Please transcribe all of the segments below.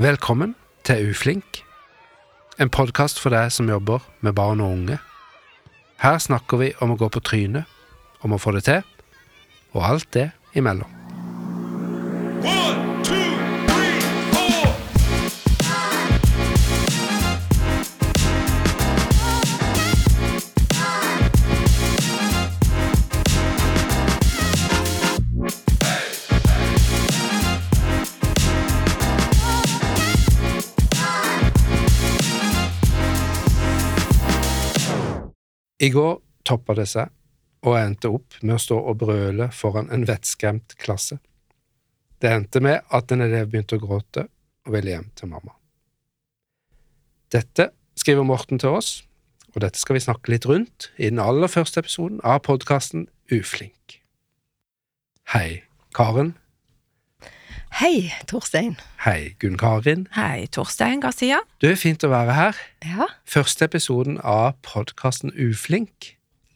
Velkommen til Uflink, en podkast for deg som jobber med barn og unge. Her snakker vi om å gå på trynet, om å få det til, og alt det imellom. I går toppa det seg, og jeg endte opp med å stå og brøle foran en vettskremt klasse. Det endte med at en elev begynte å gråte og ville hjem til mamma. Dette skriver Morten til oss, og dette skal vi snakke litt rundt i den aller første episoden av podkasten Uflink. Hei, Karen. Hei, Torstein. Hei, Gunn Karin. Hei, Torstein Garcia. Du, er fint å være her. Ja. Første episoden av podkasten Uflink.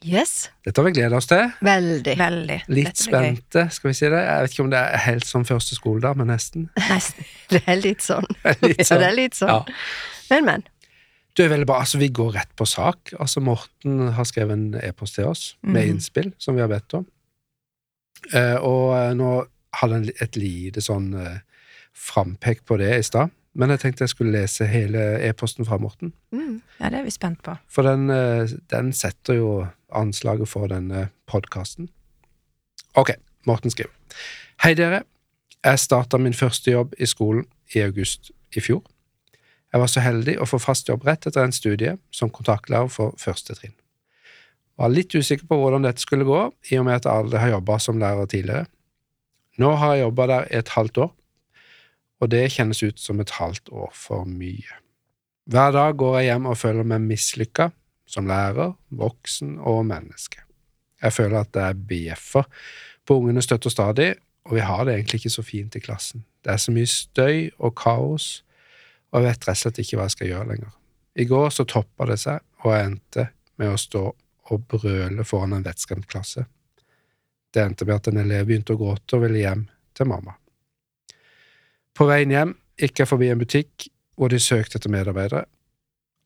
Yes. Dette har vi gleda oss til. Veldig. Veldig. Litt spente, skal vi si det. Jeg vet ikke om det er helt som første skoledag, men nesten. Nesten. Det er litt sånn. Litt Ja, sånn. det er litt sånn. Ja. Men, men. Du er veldig bra. Altså, vi går rett på sak. Altså, Morten har skrevet en e-post til oss med Mhm. innspill som vi har bedt om. Uh, og uh, nå hadde et lite sånn eh, frampek på det i stad, men jeg tenkte jeg skulle lese hele e-posten fra Morten. Mm. Ja, det er vi spent på. For den, eh, den setter jo anslaget for denne podkasten. Ok, Morten skriver. Hei dere. Jeg starta min første jobb i skolen i august i fjor. Jeg var så heldig å få fast jobb rett etter en studie som kontaktlærer for første trinn. Var litt usikker på hvordan dette skulle gå, i og med at jeg aldri har jobba som lærer tidligere. Nå har jeg jobba der et halvt år, og det kjennes ut som et halvt år for mye. Hver dag går jeg hjem og føler meg mislykka som lærer, voksen og menneske. Jeg føler at jeg bjeffer på ungene støtter stadig, og vi har det egentlig ikke så fint i klassen. Det er så mye støy og kaos, og jeg vet rett og slett ikke hva jeg skal gjøre lenger. I går så toppa det seg, og jeg endte med å stå og brøle foran en vettskremt klasse. Det endte med at en elev begynte å gråte og ville hjem til mamma. På veien hjem gikk jeg forbi en butikk hvor de søkte etter medarbeidere,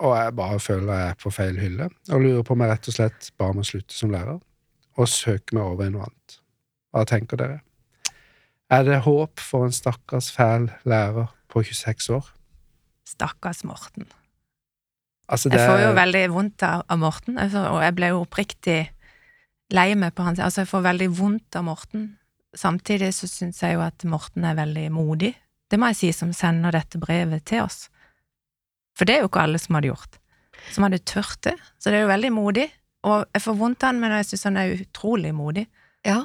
og jeg bare føler jeg er på feil hylle, og lurer på om jeg rett og slett bare må slutte som lærer, og søke meg over i noe annet. Hva tenker dere? Er det håp for en stakkars fæl lærer på 26 år? Stakkars Morten. Altså, det Jeg får jo veldig vondt av, av Morten, og jeg ble jo oppriktig lei meg på hans Altså, jeg får veldig vondt av Morten. Samtidig så syns jeg jo at Morten er veldig modig. Det må jeg si, som sender dette brevet til oss. For det er jo ikke alle som hadde gjort. Som hadde tørt det. Så det er jo veldig modig. Og jeg får vondt av han, men jeg syns han er utrolig modig. Ja.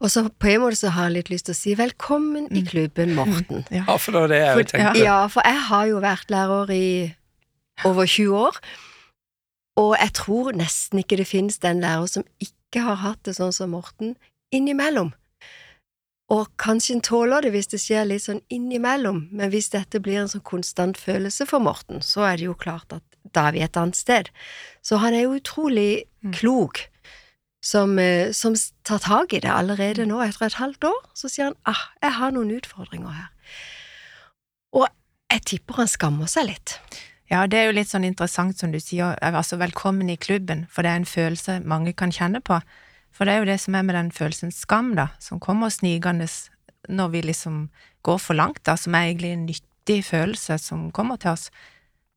Og så på en måte så har jeg litt lyst til å si velkommen i Mm. klubben, Morten. Ja. Ja, for det var det jeg For- tenkte. Ja, for jeg har jo vært lærer i over 20 år, og jeg tror nesten ikke det finnes den lærer som ikke har hatt det sånn som Morten innimellom. Og kanskje en tåler det hvis det skjer litt sånn innimellom, men hvis dette blir en sånn konstant følelse for Morten, så er det jo klart at da er vi et annet sted. Så han er jo utrolig Mm. klok, som, eh, som tar tak i det allerede nå, etter et halvt år. Så sier han ah, jeg har noen utfordringer her. Og jeg tipper han skammer seg litt. Ja, det er jo litt sånn interessant som du sier, altså velkommen i klubben, for det er en følelse mange kan kjenne på. For det er jo det som er med den følelsen skam, da, som kommer snikende når vi liksom går for langt, da, som er egentlig en nyttig følelse som kommer til oss.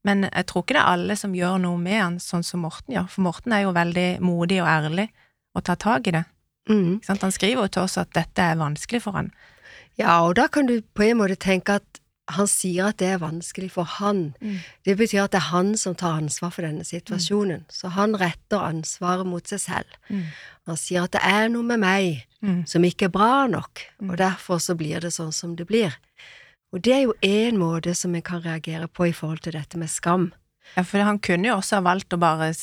Men jeg tror ikke det er alle som gjør noe med han, sånn som Morten gjør, for Morten er jo veldig modig og ærlig og tar tak i det. Mm. Han skriver jo til oss at dette er vanskelig for han. Ja, og da kan du på en måte tenke at han sier at det er vanskelig for han. Mm. Det betyr at det er han som tar ansvar for denne situasjonen. Så han retter ansvaret mot seg selv. Mm. Han sier at det er noe med meg Mm. som ikke er bra nok, Mm. og derfor så blir det sånn som det blir. Og det er jo én måte som en kan reagere på i forhold til dette med skam. Ja, for han kunne jo også ha valgt å bare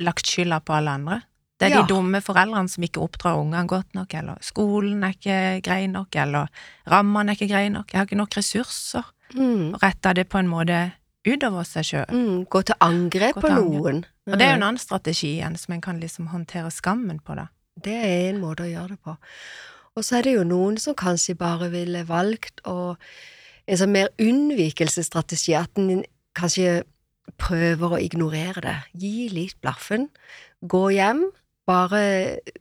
lagt skylda på alle andre. Det er Ja. de dumme foreldrene som ikke oppdrar ungene godt nok, eller skolen er ikke grei nok, eller rammene er ikke greie nok, jeg har ikke nok ressurser, Mm. retta det på en måte utover seg sjøl. Mm. Gå til angrep på noen. Mm. Og det er jo en annen strategi igjen, som en kan liksom håndtere skammen på, da. Det er en måte å gjøre det på. Og så er det jo noen som kanskje bare ville valgt å en sånn mer unnvikelsesstrategi, at en kanskje prøver å ignorere det. Gi litt blaffen. Gå hjem. Bare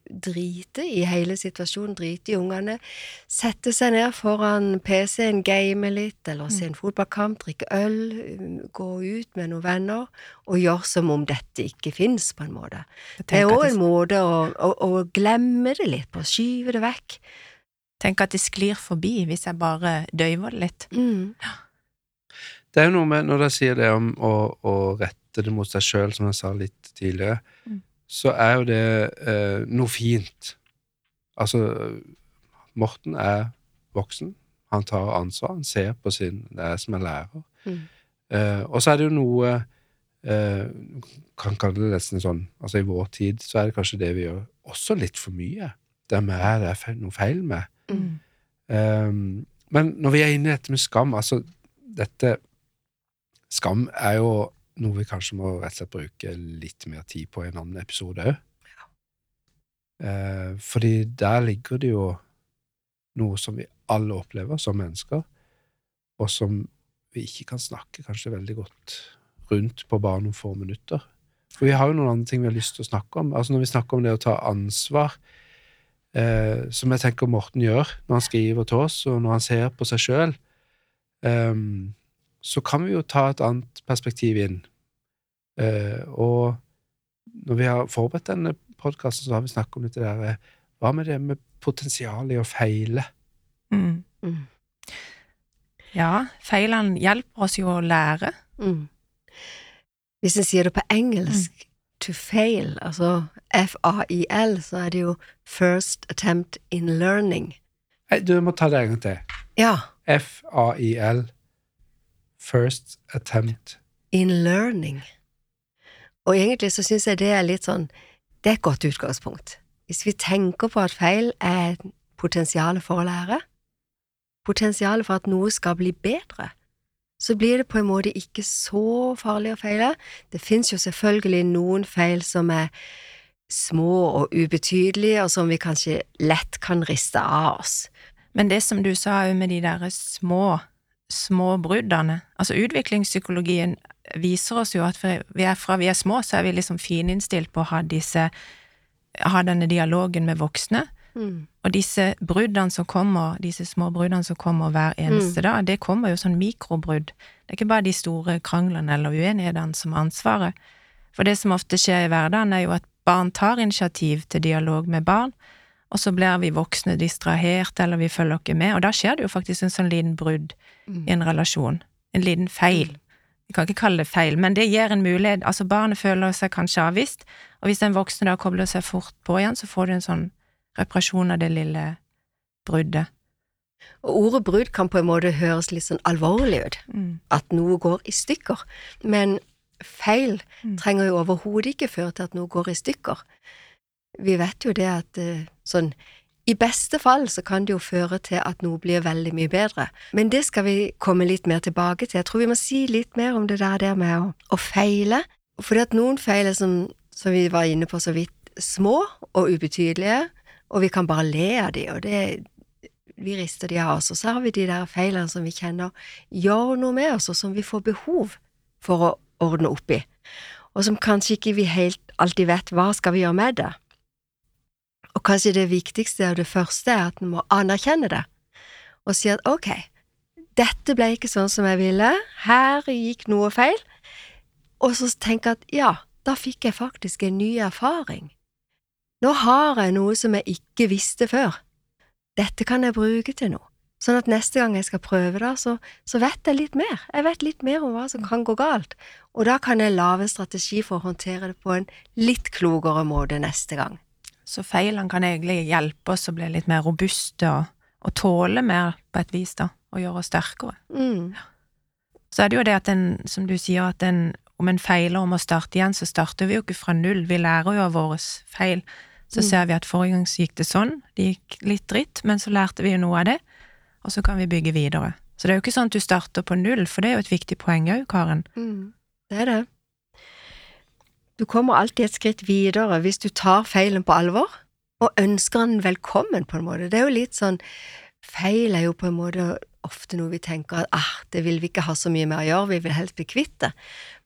drite i hele situasjonen, drite i ungene. Sette seg ned foran PC-en, game litt, eller se en fotballkamp, drikke øl, gå ut med noen venner, og gjøre som om dette ikke fins, på en måte. Det er òg en måte å, å, å glemme det litt på, skyve det vekk. Tenk at det sklir forbi hvis jeg bare døyver det litt. Mm. Det er jo noe med, når de sier det om å, å rette det mot seg sjøl, som jeg sa litt tidligere, Mm. Så er jo det eh, noe fint. Altså, Morten er voksen. Han tar ansvar. Han ser på sin Det er som en lærer. Mm. Eh, og så er det jo noe eh, Kan kalle det nesten sånn Altså, i vår tid så er det kanskje det vi gjør også litt for mye. Det med det er noe feil med. Mm. Um, men når vi er inne i dette med skam, altså dette Skam er jo noe vi kanskje må rett og slett bruke litt mer tid på i en annen episode òg. Uh, fordi der ligger det jo noe som vi alle opplever som mennesker, og som vi ikke kan snakke kanskje veldig godt rundt på bare noen få minutter. For vi har jo noen andre ting vi har lyst til å snakke om. Altså Når vi snakker om det å ta ansvar, eh, som jeg tenker Morten gjør når han skriver til oss, og når han ser på seg sjøl, så kan vi jo ta et annet perspektiv inn. Eh, og når vi har forberedt denne podkasten, så har vi snakket om dette der eh, Hva med det med potensialet i å feile? Mm. Mm. Ja, feilene hjelper oss jo å lære. Mm. Hvis en sier det på engelsk, to fail, altså F-A-I-L, så er det jo first attempt in learning. Nei, du må ta det en gang til. Ja, F-A-I-L. First attempt. in learning. Og egentlig så syns jeg det er litt sånn Det er et godt utgangspunkt. Hvis vi tenker på at feil er potensialet for å lære, potensialet for at noe skal bli bedre, så blir det på en måte ikke så farlig å feile. Det fins jo selvfølgelig noen feil som er små og ubetydelige, og som vi kanskje lett kan riste av oss. Men det som du sa òg med de der små, små bruddene Altså, utviklingspsykologien viser oss jo at vi er, fra vi er små, så er vi liksom fininnstilt på å ha disse Ha denne dialogen med voksne. Mm. Og disse bruddene som kommer, disse små bruddene som kommer hver eneste dag, det kommer jo sånn mikrobrudd. Det er ikke bare de store kranglene eller uenighetene som har ansvaret. For det som ofte skjer i hverdagen, er jo at barn tar initiativ til dialog med barn, og så blir vi voksne distrahert, eller vi følger ikke med, og da skjer det jo faktisk en sånn liten brudd i en relasjon. En liten feil. Vi kan ikke kalle det feil, men det gir en mulighet. Altså, barnet føler seg kanskje avvist, og hvis den voksne da kobler seg fort på igjen, så får du en sånn reparasjon av det lille bruddet. Og ordet brudd kan på en måte høres litt sånn alvorlig ut. Mm. at noe går i stykker. Men feil Mm. trenger jo overhodet ikke føre til at noe går i stykker. Vi vet jo det at eh, sånn i beste fall så kan det jo føre til at noe blir veldig mye bedre. Men det skal vi komme litt mer tilbake til. Jeg tror vi må si litt mer om det der, der med å, å feile. Fordi at noen feil er som, som vi var inne på så vidt, små og ubetydelige, og vi kan bare le av de, og det vi rister de av oss. Og så har vi de der feilene som vi kjenner gjør noe med oss, og som vi får behov for å ordne opp i, og som kanskje ikke vi helt alltid vet hva skal vi gjøre med det. Og kanskje det viktigste og det første er at en må anerkjenne det, og si at ok, dette ble ikke sånn som jeg ville, her gikk noe feil, og så tenke at ja, da fikk jeg faktisk en ny erfaring. Nå har jeg noe som jeg ikke visste før. Dette kan jeg bruke til noe. Sånn at neste gang jeg skal prøve det, så, så vet jeg litt mer. Jeg vet litt mer om hva som kan gå galt, og da kan jeg lage en strategi for å håndtere det på en litt klokere måte neste gang. Så feilene kan egentlig hjelpe oss å bli litt mer robuste og, og tåle mer på et vis, da, og gjøre oss sterkere. Mm. Så er det jo det at en, som du sier, at en, om en feiler om å starte igjen, så starter vi jo ikke fra null, vi lærer jo av våre feil. Så Mm. ser vi at forrige gang så gikk det sånn, det gikk litt dritt, men så lærte vi jo noe av det, og så kan vi bygge videre. Så det er jo ikke sånn at du starter på null, for det er jo et viktig poeng òg, Karen. Mm. Det er det. Du kommer alltid et skritt videre hvis du tar feilen på alvor, og ønsker den velkommen, på en måte. Det er jo litt sånn Feil er jo på en måte ofte noe vi tenker at ah, det vil vi ikke ha så mye med å gjøre, vi vil helst bli kvitt det.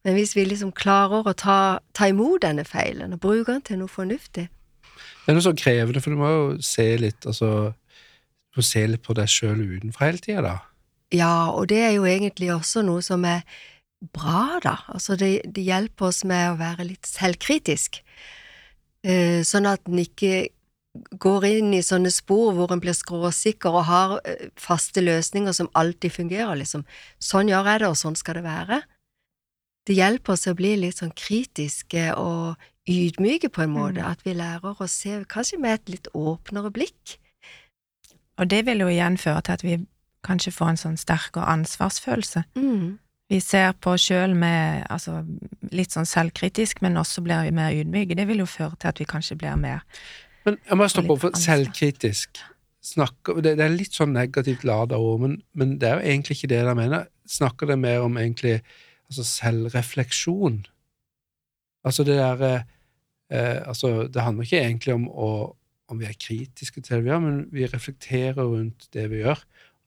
Men hvis vi liksom klarer å ta, ta imot denne feilen og bruke den til noe fornuftig Det er noe så krevende, for du må jo se litt altså, Du må se litt på deg sjøl utenfra hele tida, da. Ja, og det er jo egentlig også noe som er bra, da. Altså, det, det hjelper oss med å være litt selvkritisk. Eh, sånn at en ikke går inn i sånne spor hvor en blir skråsikker og har eh, faste løsninger som alltid fungerer, liksom. Sånn gjør jeg det, og sånn skal det være. Det hjelper oss å bli litt sånn kritiske og ydmyke på en måte, Mm. at vi lærer å se kanskje med et litt åpnere blikk. Og det vil jo igjen føre til at vi kanskje får en sånn sterkere ansvarsfølelse. Mm. Vi ser på oss sjøl med altså, litt sånn selvkritisk, men også blir vi mer ydmyke. Det vil jo føre til at vi kanskje blir mer Men jeg må stoppe opp for selvkritisk. Snakker, det, det er litt sånn negativt lada ord, men, men det er jo egentlig ikke det jeg mener. Snakker det mer om egentlig altså selvrefleksjon? Altså det derre eh, Altså, det handler ikke egentlig om å om vi er kritiske til det vi gjør, men vi reflekterer rundt det vi gjør.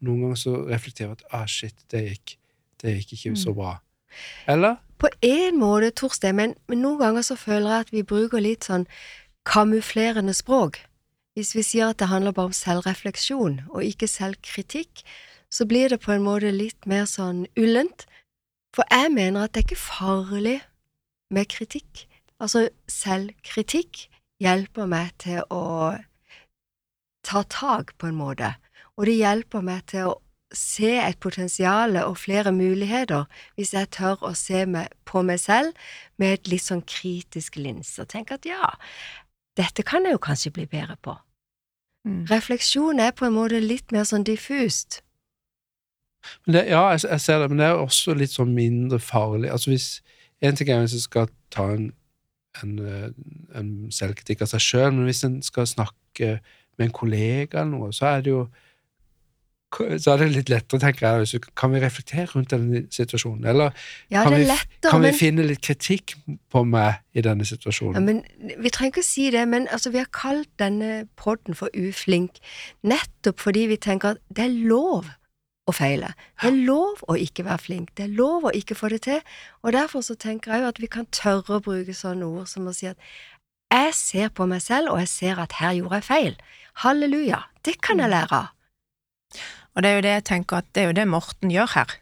Noen ganger så reflekterer vi at ah, shit, det gikk, det gikk ikke så Mm. bra. Eller? På en måte, Torstein, men, men noen ganger så føler jeg at vi bruker litt sånn kamuflerende språk. Hvis vi sier at det handler bare om selvrefleksjon og ikke selvkritikk, så blir det på en måte litt mer sånn ullent. For jeg mener at det er ikke farlig med kritikk. Altså, selvkritikk hjelper meg til å ta tak på en måte, og det hjelper meg til å se et potensial og flere muligheter hvis jeg tør å se meg, på meg selv med et litt sånn kritisk linse og tenke at ja, dette kan jeg jo kanskje bli bedre på. mm. Refleksjon er på en måte litt mer sånn diffust. Men det, ja, jeg, jeg ser det, men det er også litt sånn mindre farlig. Altså hvis En ting er hvis en skal ta en, en, eh, en selvkritikk av seg sjøl, men hvis en skal snakke med en kollega eller noe, så er det jo så er det litt lettere, tenker jeg. Så kan vi reflektere rundt denne situasjonen? Eller Ja, kan, vi, er lettere, kan vi men, finne litt kritikk på meg i denne ja, situasjonen? men Vi trenger ikke si det, men altså, vi har kalt denne podden for uflink nettopp fordi vi tenker at det er lov å feile. Det er lov å ikke være flink. Det er lov å ikke få det til. Og derfor så tenker jeg jo at vi kan tørre å bruke sånne ord som å si at jeg ser på meg selv, og jeg ser at her gjorde jeg feil. Halleluja. Det kan jeg lære av. Og det er jo det jeg tenker at det er jo det Morten gjør her.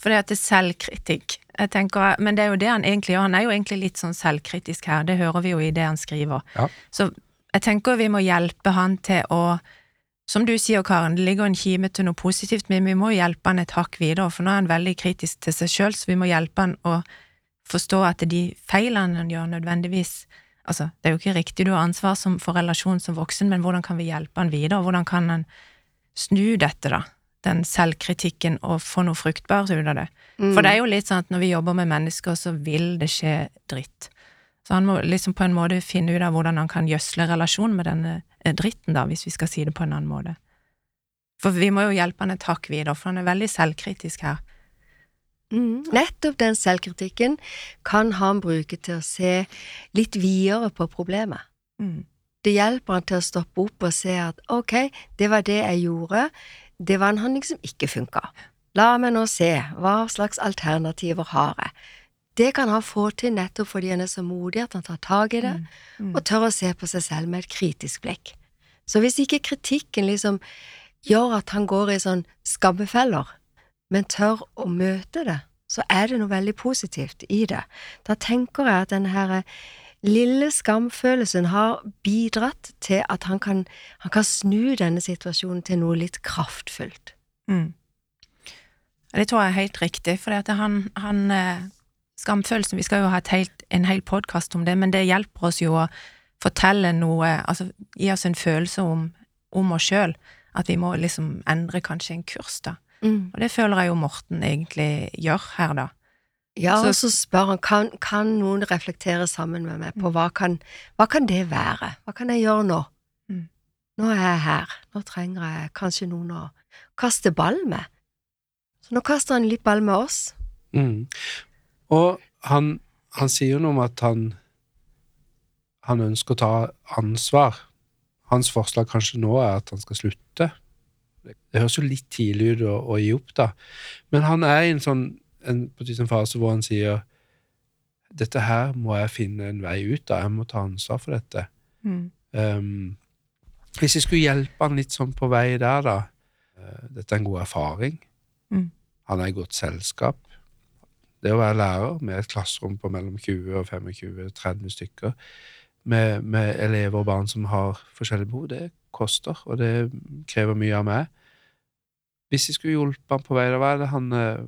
For det at det er selvkritikk. Jeg tenker, men det er jo det han egentlig gjør. Han er jo egentlig litt sånn selvkritisk her, det hører vi jo i det han skriver. Ja. Så jeg tenker vi må hjelpe han til å Som du sier, Karen, det ligger en kime til noe positivt, men vi må hjelpe han et hakk videre, for nå er han veldig kritisk til seg sjøl, så vi må hjelpe han å forstå at de feilene han gjør, nødvendigvis Altså, det er jo ikke riktig du har ansvar som, for relasjonen som voksen, men hvordan kan vi hjelpe han videre? Hvordan kan han snu dette, da? Den selvkritikken, og få noe fruktbart ut av det. Mm. For det er jo litt sånn at når vi jobber med mennesker, så vil det skje dritt. Så han må liksom på en måte finne ut av hvordan han kan gjødsle relasjonen med denne eh, dritten, da, hvis vi skal si det på en annen måte. For vi må jo hjelpe han et hakk videre, for han er veldig selvkritisk her. Mm. Nettopp den selvkritikken kan han bruke til å se litt videre på problemet. Mm. Det hjelper han til å stoppe opp og se at ok, det var det jeg gjorde, det var en handling som ikke funka. La meg nå se, hva slags alternativer har jeg? Det kan han få til nettopp fordi han er så modig at han tar tak i det, Mm. og tør å se på seg selv med et kritisk blikk. Så hvis ikke kritikken liksom gjør at han går i sånn skammefeller, men tør å møte det, så er det noe veldig positivt i det. Da tenker jeg at denne her lille skamfølelsen har bidratt til at han kan, han kan snu denne situasjonen til noe litt kraftfullt. Mm. Det tror jeg er helt riktig, for han, han eh, Skamfølelsen Vi skal jo ha helt, en hel podkast om det, men det hjelper oss jo å fortelle noe Altså gi oss en følelse om, om oss sjøl. At vi må liksom endre kanskje en kurs, da. Mm. Og det føler jeg jo Morten egentlig gjør her, da. Ja, Så- og så spør han kan, kan noen reflektere sammen med meg på hva kan, hva kan det være? Hva kan jeg gjøre nå? Mm. Nå er jeg her. Nå trenger jeg kanskje noen å kaste ball med. Så nå kaster han litt ball med oss. Mm. Og han, han sier noe om at han han ønsker å ta ansvar. Hans forslag kanskje nå er at han skal slutte Det høres jo litt tidlig ut å, å gi opp, da. Men han er i en sånn en, på en fase hvor han sier dette her må jeg finne en vei ut av, jeg må ta ansvar for dette. Mm. Um, hvis jeg skulle hjelpe han litt sånn på vei der, da uh, Dette er en god erfaring. Mm. Han er i godt selskap. Det å være lærer med et klasserom på mellom 20 og 25-30 stykker, med, med elever og barn som har forskjellige behov, det koster, og det krever mye av meg. Hvis jeg skulle hjulpet han på vei, da hva er det han eh,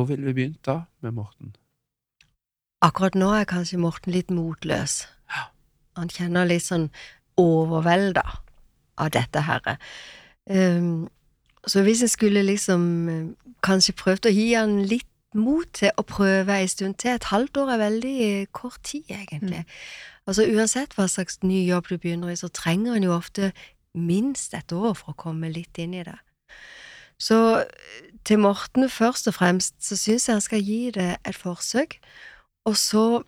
Hvor ville vi begynt da med Morten? Akkurat nå er kanskje Morten litt motløs. Ja. Han kjenner litt sånn overvelda av dette her. Um, så hvis jeg skulle liksom eh, kanskje prøvd å gi han litt mot til å prøve ei stund til Et halvt år er veldig kort tid, egentlig. Altså Uansett hva slags ny jobb du begynner i, så trenger en jo ofte minst et år for å komme litt inn i det. Så eh, til Morten først og fremst så syns jeg han skal gi det et forsøk, og så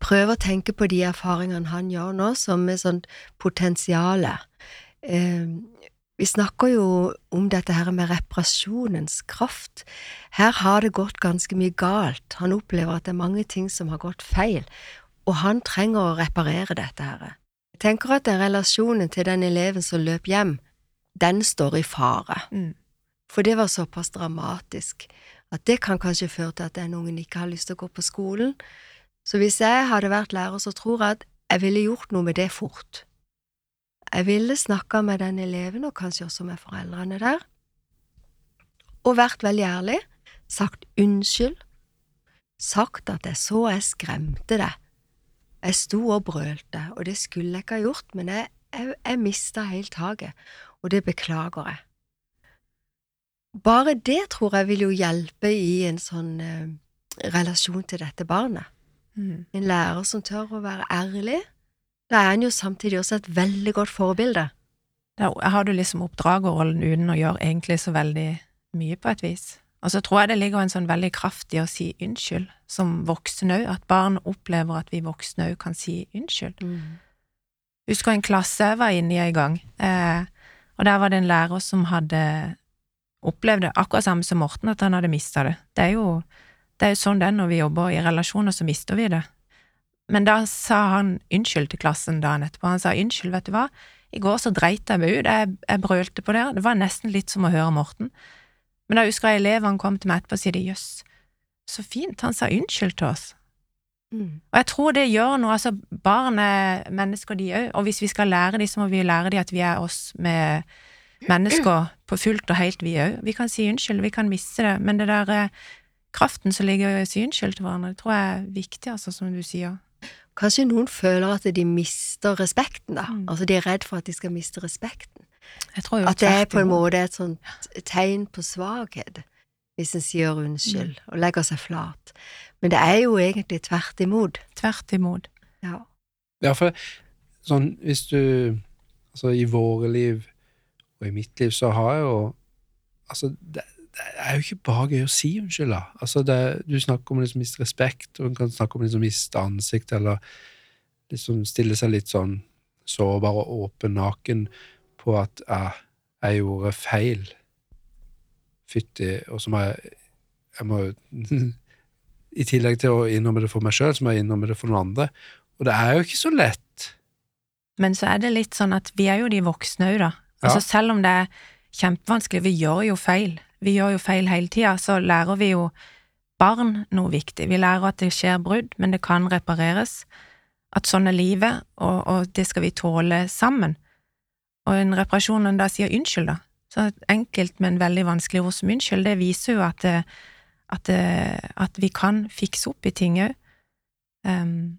prøve å tenke på de erfaringene han gjør nå, som er sånn potensiale. Eh, vi snakker jo om dette her med reparasjonens kraft. Her har det gått ganske mye galt. Han opplever at det er mange ting som har gått feil, og han trenger å reparere dette her. Jeg tenker at den relasjonen til den eleven som løp hjem, den står i fare. Mm. For det var såpass dramatisk at det kan kanskje føre til at den ungen ikke har lyst til å gå på skolen. Så hvis jeg hadde vært lærer, så tror jeg at jeg ville gjort noe med det fort. Jeg ville snakka med den eleven, og kanskje også med foreldrene der, og vært veldig ærlig, sagt unnskyld, sagt at jeg så jeg skremte deg. Jeg sto og brølte, og det skulle jeg ikke ha gjort, men jeg, jeg, jeg mista helt taket, og det beklager jeg. Bare det tror jeg vil jo hjelpe i en sånn eh, relasjon til dette barnet. Mm. En lærer som tør å være ærlig, da er han jo samtidig også et veldig godt forbilde. Da har du liksom oppdragerrollen uten å gjøre egentlig så veldig mye på et vis. Og så tror jeg det ligger en sånn veldig kraft i å si unnskyld, som voksne òg, at barn opplever at vi voksne òg kan si unnskyld. Husker en klasse jeg var inne i en gang, eh, og der var det en lærer som hadde opplevd det akkurat samme som Morten, at han hadde mista det. Det er jo det er sånn det er når vi jobber i relasjoner, så mister vi det. Men da sa han unnskyld til klassen dagen etterpå. Han sa unnskyld, vet du hva, i går så dreit jeg meg ut, jeg, jeg brølte på dere, det var nesten litt som å høre Morten. Men da husker jeg elevene kom til meg etterpå og sa jøss, så fint, han sa unnskyld til oss. Mm. Og jeg tror det gjør noe, altså barn er mennesker de òg, og hvis vi skal lære dem, så må vi lære dem at vi er oss med mennesker på fullt og helt, vi òg. Vi kan si unnskyld, vi kan miste det, men det der eh, kraften som ligger i å si unnskyld til hverandre, det tror jeg er viktig, altså, som du sier. Kanskje noen føler at de mister respekten, da. Mm. Altså de er redd for at de skal miste respekten. Jeg tror jo At det er på en måte et sånt tegn på svakhet, hvis en sier unnskyld og legger seg flat. Men det er jo egentlig tvert imot. Tvert imot. Ja. Ja, for sånn hvis du Altså, i våre liv og i mitt liv så har jeg jo Altså, det, det er jo ikke bare gøy å si unnskyld, da. Altså, det, du snakker om liksom miste respekt, og en kan snakke om liksom miste ansikt, eller liksom stille seg litt sånn sårbar og åpen, naken på at ja, jeg gjorde feil. Fytti, og så må jeg Jeg må I tillegg til å innrømme det for meg sjøl, så må jeg innrømme det for noen andre. Og det er jo ikke så lett. Men så er det litt sånn at vi er jo de voksne òg, da. Altså Ja. selv om det er kjempevanskelig, vi gjør jo feil. Vi gjør jo feil hele tida, så lærer vi jo barn noe viktig. Vi lærer at det skjer brudd, men det kan repareres. At sånn er livet, og, og det skal vi tåle sammen. Og en reparasjon, når en da sier unnskyld, da, så enkelt, men veldig vanskelig ord som unnskyld, det viser jo at, det, at, det, at vi kan fikse opp i ting òg. Um,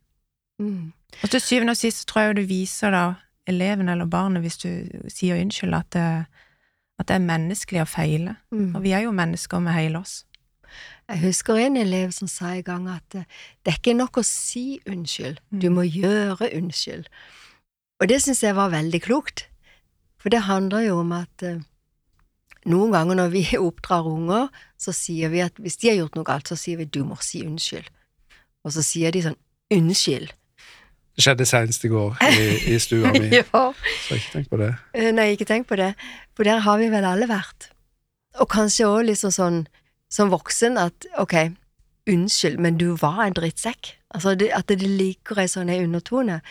Mm. og til syvende og sist så tror jeg du viser da eleven eller barnet, hvis du sier unnskyld, at det, at det er menneskelig å feile. Mm. Og vi er jo mennesker med hele oss. Jeg husker en elev som sa en gang at eh, det er ikke nok å si unnskyld, du Mm. må gjøre unnskyld. Og det syns jeg var veldig klokt, for det handler jo om at eh, noen ganger når vi oppdrar unger, så sier vi at hvis de har gjort noe galt, så sier vi du må si unnskyld. Og så sier de sånn unnskyld. Det skjedde senest i går i, i stua mi, ja. så ikke tenk på det. Eh, Nei, ikke tenk på det, for der har vi vel alle vært. Og kanskje òg liksom sånn som voksen at ok, unnskyld, men du var en drittsekk. Altså det, at det ligger ei sånn undertone.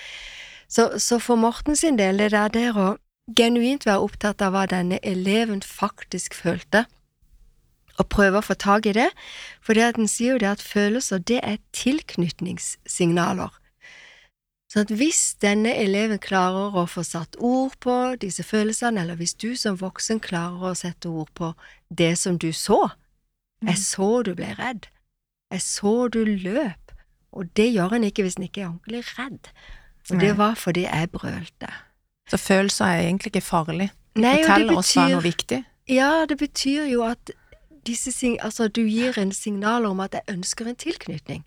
Så, så for Morten sin del, det der der å genuint være opptatt av hva denne eleven faktisk følte, og prøve å få tak i det, for det at en sier jo det at følelser, det er tilknytningssignaler. Så at hvis denne eleven klarer å få satt ord på disse følelsene, eller hvis du som voksen klarer å sette ord på det som du så, jeg så du ble redd, jeg så du løp, og det gjør en ikke hvis en ikke er ordentlig redd. Og det var fordi jeg brølte. Så følelser er egentlig ikke farlig. De Nei, forteller det oss hva er betyr- noe viktig. Ja, det betyr jo at disse altså, du gir en signal om at jeg ønsker en tilknytning.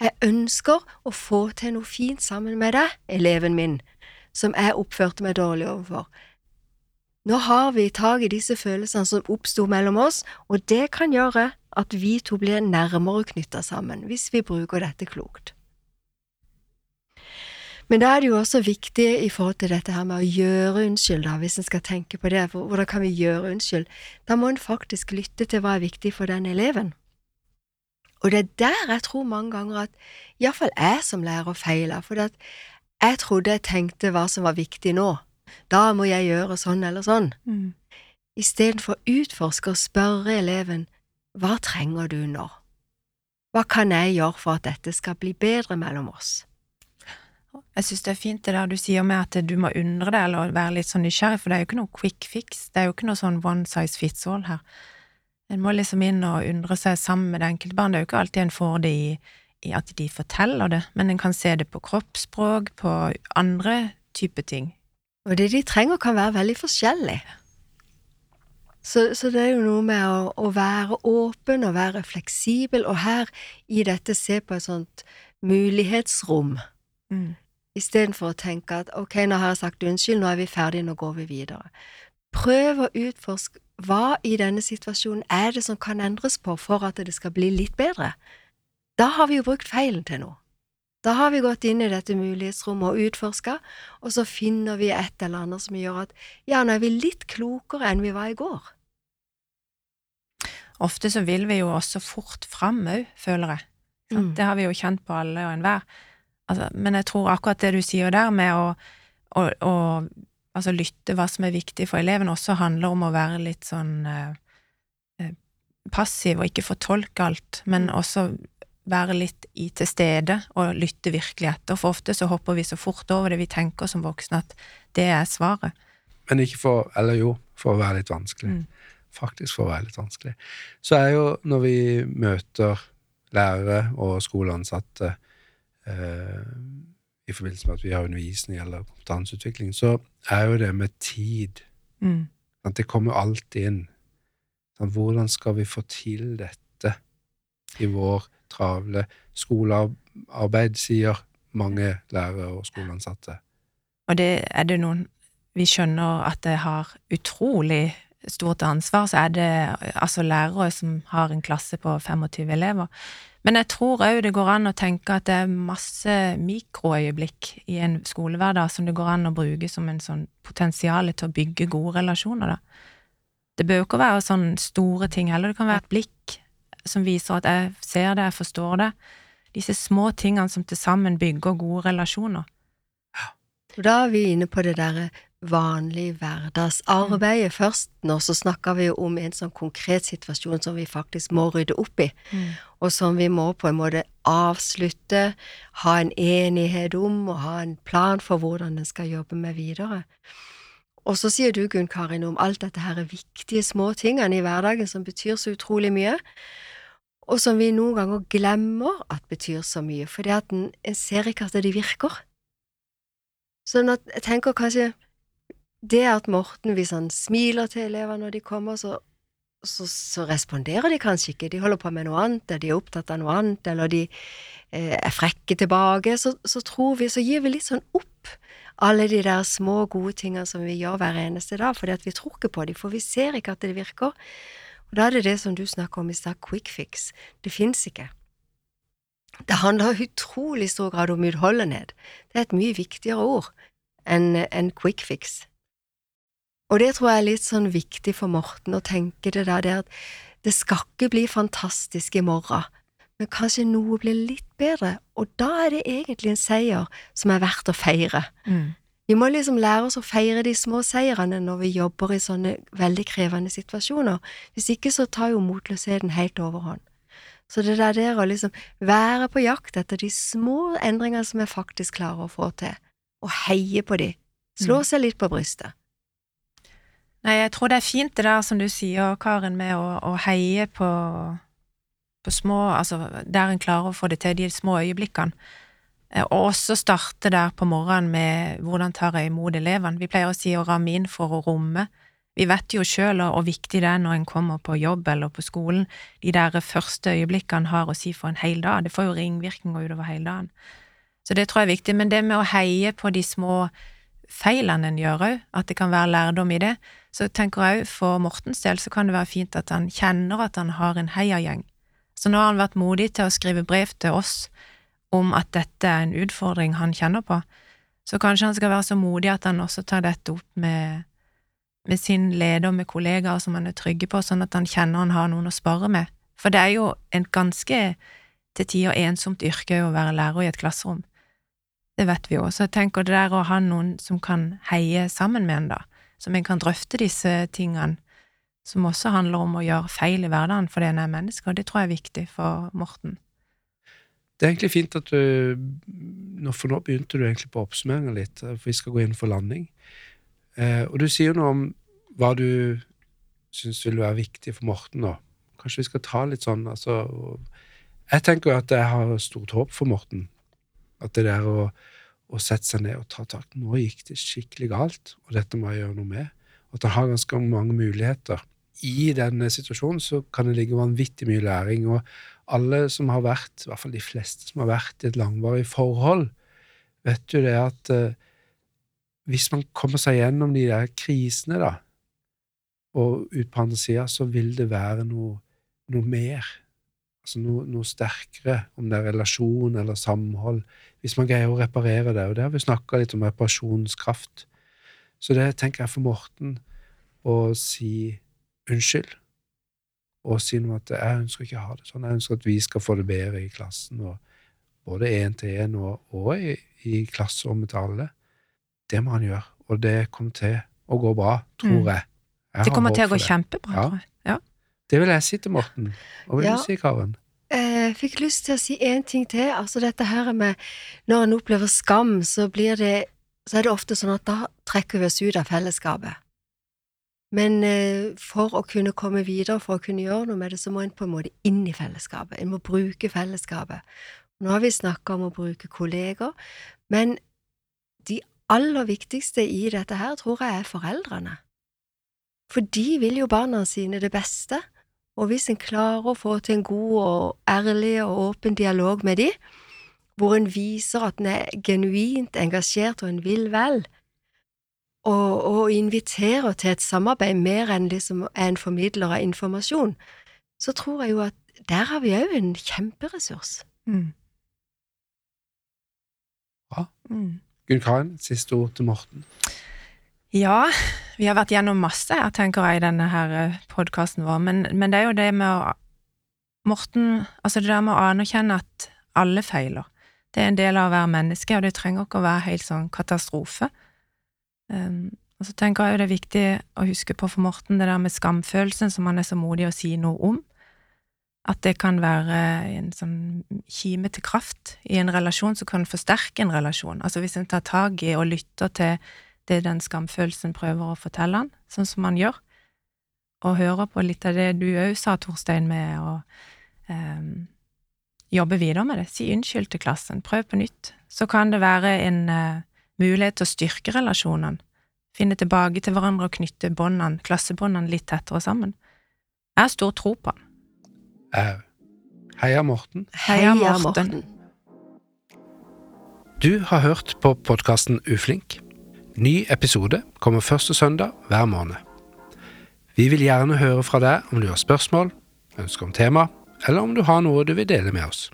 Jeg ønsker å få til noe fint sammen med deg, eleven min, som jeg oppførte meg dårlig overfor. Nå har vi tak i disse følelsene som oppsto mellom oss, og det kan gjøre at vi to blir nærmere knytta sammen, hvis vi bruker dette klokt. Men da er det jo også viktig i forhold til dette her med å gjøre unnskyld, da, hvis en skal tenke på det, hvordan kan vi gjøre unnskyld? Da må en faktisk lytte til hva er viktig for den eleven. Og det er der jeg tror mange ganger at iallfall jeg som lærer feiler, for at jeg trodde jeg tenkte hva som var viktig nå. Da må jeg gjøre sånn eller sånn. Mm. Istedenfor å utforske og spørre eleven hva trenger du nå? Hva kan jeg gjøre for at dette skal bli bedre mellom oss? Jeg synes det er fint det der du sier med at du må undre deg eller være litt sånn nysgjerrig, for det er jo ikke noe quick fix, det er jo ikke noe sånn one size fits all her. En må liksom inn og undre seg sammen med det enkelte barn, det er jo ikke alltid en får det i, i at de forteller det, men en kan se det på kroppsspråk, på andre typer ting. Og det de trenger kan være veldig forskjellig. Så, så det er jo noe med å, å være åpen og være fleksibel, og her i dette se på et sånt mulighetsrom, Mm. Istedenfor å tenke at ok, nå har jeg sagt unnskyld, nå er vi ferdige, nå går vi videre. Prøv å utforske hva i denne situasjonen er det som kan endres på for at det skal bli litt bedre. Da har vi jo brukt feilen til noe. Da har vi gått inn i dette mulighetsrommet og utforska, og så finner vi et eller annet som gjør at ja, nå er vi litt klokere enn vi var i går. Ofte så vil vi jo også fort fram òg, føler jeg. Mm. Det har vi jo kjent på alle og enhver. Altså, men jeg tror akkurat det du sier der med å, å, å altså lytte hva som er viktig for eleven, også handler om å være litt sånn eh, eh, passiv og ikke fortolke alt, men også være litt i til stede og lytte virkelig etter, for ofte så hopper vi så fort over det vi tenker som voksne at det er svaret. Men ikke for Eller jo, for å være litt vanskelig. Mm. Faktisk for å være litt vanskelig. Så er jo når vi møter lærere og skoleansatte i forbindelse med at vi har undervisning eller kompetanseutvikling, så er jo det med tid Mm. at Det kommer alt inn. Sant? Hvordan skal vi få til dette i vår travle skolearbeid, sier mange lærere og skoleansatte. Og det er det noen Vi skjønner at det har utrolig stort ansvar, så er det altså lærere som har en klasse på 25 elever. Men jeg tror òg det går an å tenke at det er masse mikroøyeblikk i en skolehverdag som det går an å bruke som en sånn potensial til å bygge gode relasjoner, da. Det bør jo ikke være sånne store ting heller, det kan være et blikk som viser at jeg ser det, jeg forstår det. Disse små tingene som til sammen bygger gode relasjoner. Da er vi inne på det derre vanlige hverdagsarbeidet først. Nå så snakker vi jo om en sånn konkret situasjon som vi faktisk må rydde opp i, og som vi må på en måte avslutte, ha en enighet om og ha en plan for hvordan en skal jobbe med videre. Og så sier du, Gunn Karin, om alt dette her viktige små tingene i hverdagen som betyr så utrolig mye, og som vi noen ganger glemmer at betyr så mye, fordi at en, en ser ikke at de virker. Sånn at jeg tenker kanskje det at Morten, hvis han smiler til elever når de kommer, så, så, så responderer de kanskje ikke, de holder på med noe annet, eller de er opptatt av noe annet, eller de eh, er frekke tilbake, så, så tror vi, så gir vi litt sånn opp alle de der små, gode tingene som vi gjør hver eneste dag, fordi at vi tror ikke på dem, for vi ser ikke at det virker. Og da er det det som du snakker om i stad, quick fix. Det fins ikke. Det handler i utrolig stor grad om utholdenhet. Det er et mye viktigere ord enn en quick fix. Og det tror jeg er litt sånn viktig for Morten å tenke det der, det at det skal ikke bli fantastisk i morgen, men kanskje noe blir litt bedre, og da er det egentlig en seier som er verdt å feire. Mm. Vi må liksom lære oss å feire de små seirene når vi jobber i sånne veldig krevende situasjoner. Hvis ikke så tar jo motløsheten helt overhånd. Så det der der å liksom være på jakt etter de små endringene som jeg faktisk klarer å få til, og heie på de, slå Mm. seg litt på brystet. Nei, jeg tror det er fint det der som du sier, Karen, med å, å heie på, på små Altså der en klarer å få det til, de små øyeblikkene. Eh, Og også starte der på morgenen med hvordan tar jeg imot elevene. Vi pleier å si å ramme inn for å romme. Vi vet jo sjøl hvor viktig det er når en kommer på jobb eller på skolen. De der første øyeblikkene har å si for en hel dag. Det får jo ringvirkninger utover hele dagen. Så det tror jeg er viktig. Men det med å heie på de små feilene en gjør òg, at det kan være lærdom i det, så tenker jeg òg for Mortens del så kan det være fint at han kjenner at han har en heiagjeng. Så nå har han vært modig til å skrive brev til oss om at dette er en utfordring han kjenner på, så kanskje han skal være så modig at han også tar dette opp med, med sin leder, med kollegaer som han er trygge på, sånn at han kjenner han har noen å spare med. For det er jo en ganske til tider ensomt yrke å være lærer i et klasserom. Det vet vi jo. Så jeg tenker det der å ha noen som kan heie sammen med en, da, som en kan drøfte disse tingene, som også handler om å gjøre feil i hverdagen fordi en er menneske, og det tror jeg er viktig for Morten. Det er egentlig fint at du For nå begynte du egentlig på oppsummeringen litt, for vi skal gå inn for landing. Eh, og du sier jo noe om hva du syns vil være viktig for Morten nå. Kanskje vi skal ta litt sånn, altså Jeg tenker jo at jeg har stort håp for Morten. At det der å, å sette seg ned og ta tak Nå gikk det skikkelig galt, og dette må jeg gjøre noe med. At han har ganske mange muligheter. I denne situasjonen så kan det ligge vanvittig mye læring. og alle som har vært, i hvert fall de fleste som har vært i et langvarig forhold, vet jo det at eh, hvis man kommer seg gjennom de der krisene, da, og ut på andre sida, så vil det være noe, noe mer. Altså noe, noe sterkere, om det er relasjon eller samhold, hvis man greier å reparere det. Og det har vi snakka litt om reparasjonskraft. Så det tenker jeg for Morten å si unnskyld og si noe at jeg ønsker ikke å ha det sånn, jeg ønsker at vi skal få det bedre i klassen, og både én til én og, og i, i klasserommet til alle. Det må han gjøre, og det kommer til å gå bra, tror Mm. jeg. jeg Det kommer til å gå kjempebra, Ja. tror jeg. Ja. Det vil jeg si til Morten. Hva vil Ja. du si, Karen? Eh, Jeg fikk lyst til å si én ting til. Altså dette her med Når en opplever skam, så blir det Så er det ofte sånn at da trekker vi oss ut av fellesskapet. Men eh, for å kunne komme videre, for å kunne gjøre noe med det, så må en på en måte inn i fellesskapet. En må bruke fellesskapet. Nå har vi snakka om å bruke kolleger, men de aller viktigste i dette her tror jeg er foreldrene. For de vil jo barna sine det beste. Og hvis en klarer å få til en god og ærlig og åpen dialog med de, hvor en viser at en er genuint engasjert og en vil vel, og, og inviterer til et samarbeid mer enn liksom er en formidler av informasjon, så tror jeg jo at der har vi òg en kjemperessurs. Mm. Bra. Mm. Gunn Karin, siste ord til Morten. Ja, vi har vært gjennom masse, jeg tenker jeg, i denne her podkasten vår, men, men det er jo det med å Morten, altså det der med å anerkjenne at alle feiler. Det er en del av å være menneske, og det trenger ikke å være helt sånn katastrofe. Um, og så tenker jeg jo det er viktig å huske på for Morten det der med skamfølelsen som han er så modig å si noe om. At det kan være en sånn kime til kraft i en relasjon som kan forsterke en relasjon. Altså hvis en tar tak i og lytter til det den skamfølelsen prøver å fortelle han, sånn som han gjør, og hører på litt av det du òg sa, Torstein, med å um, jobbe videre med det. Si unnskyld til klassen, prøv på nytt. Så kan det være en uh, mulighet til å styrke relasjonene. Finne tilbake til hverandre og knytte båndene, klassebåndene litt tettere sammen. Jeg har stor tro på han. Au. Heia Morten. Heia Morten. Du har hørt på podkasten Uflink. Ny episode kommer første søndag hver måned. Vi vil gjerne høre fra deg om du har spørsmål, ønsker om tema, eller om du har noe du vil dele med oss.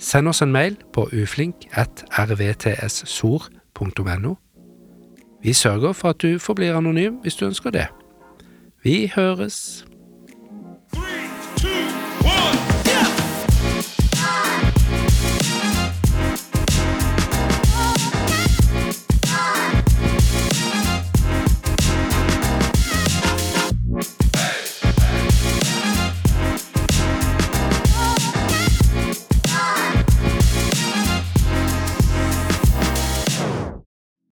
Send oss en mail på uflink.rvtssor.no. Vi sørger for at du forblir anonym hvis du ønsker det. Vi høres.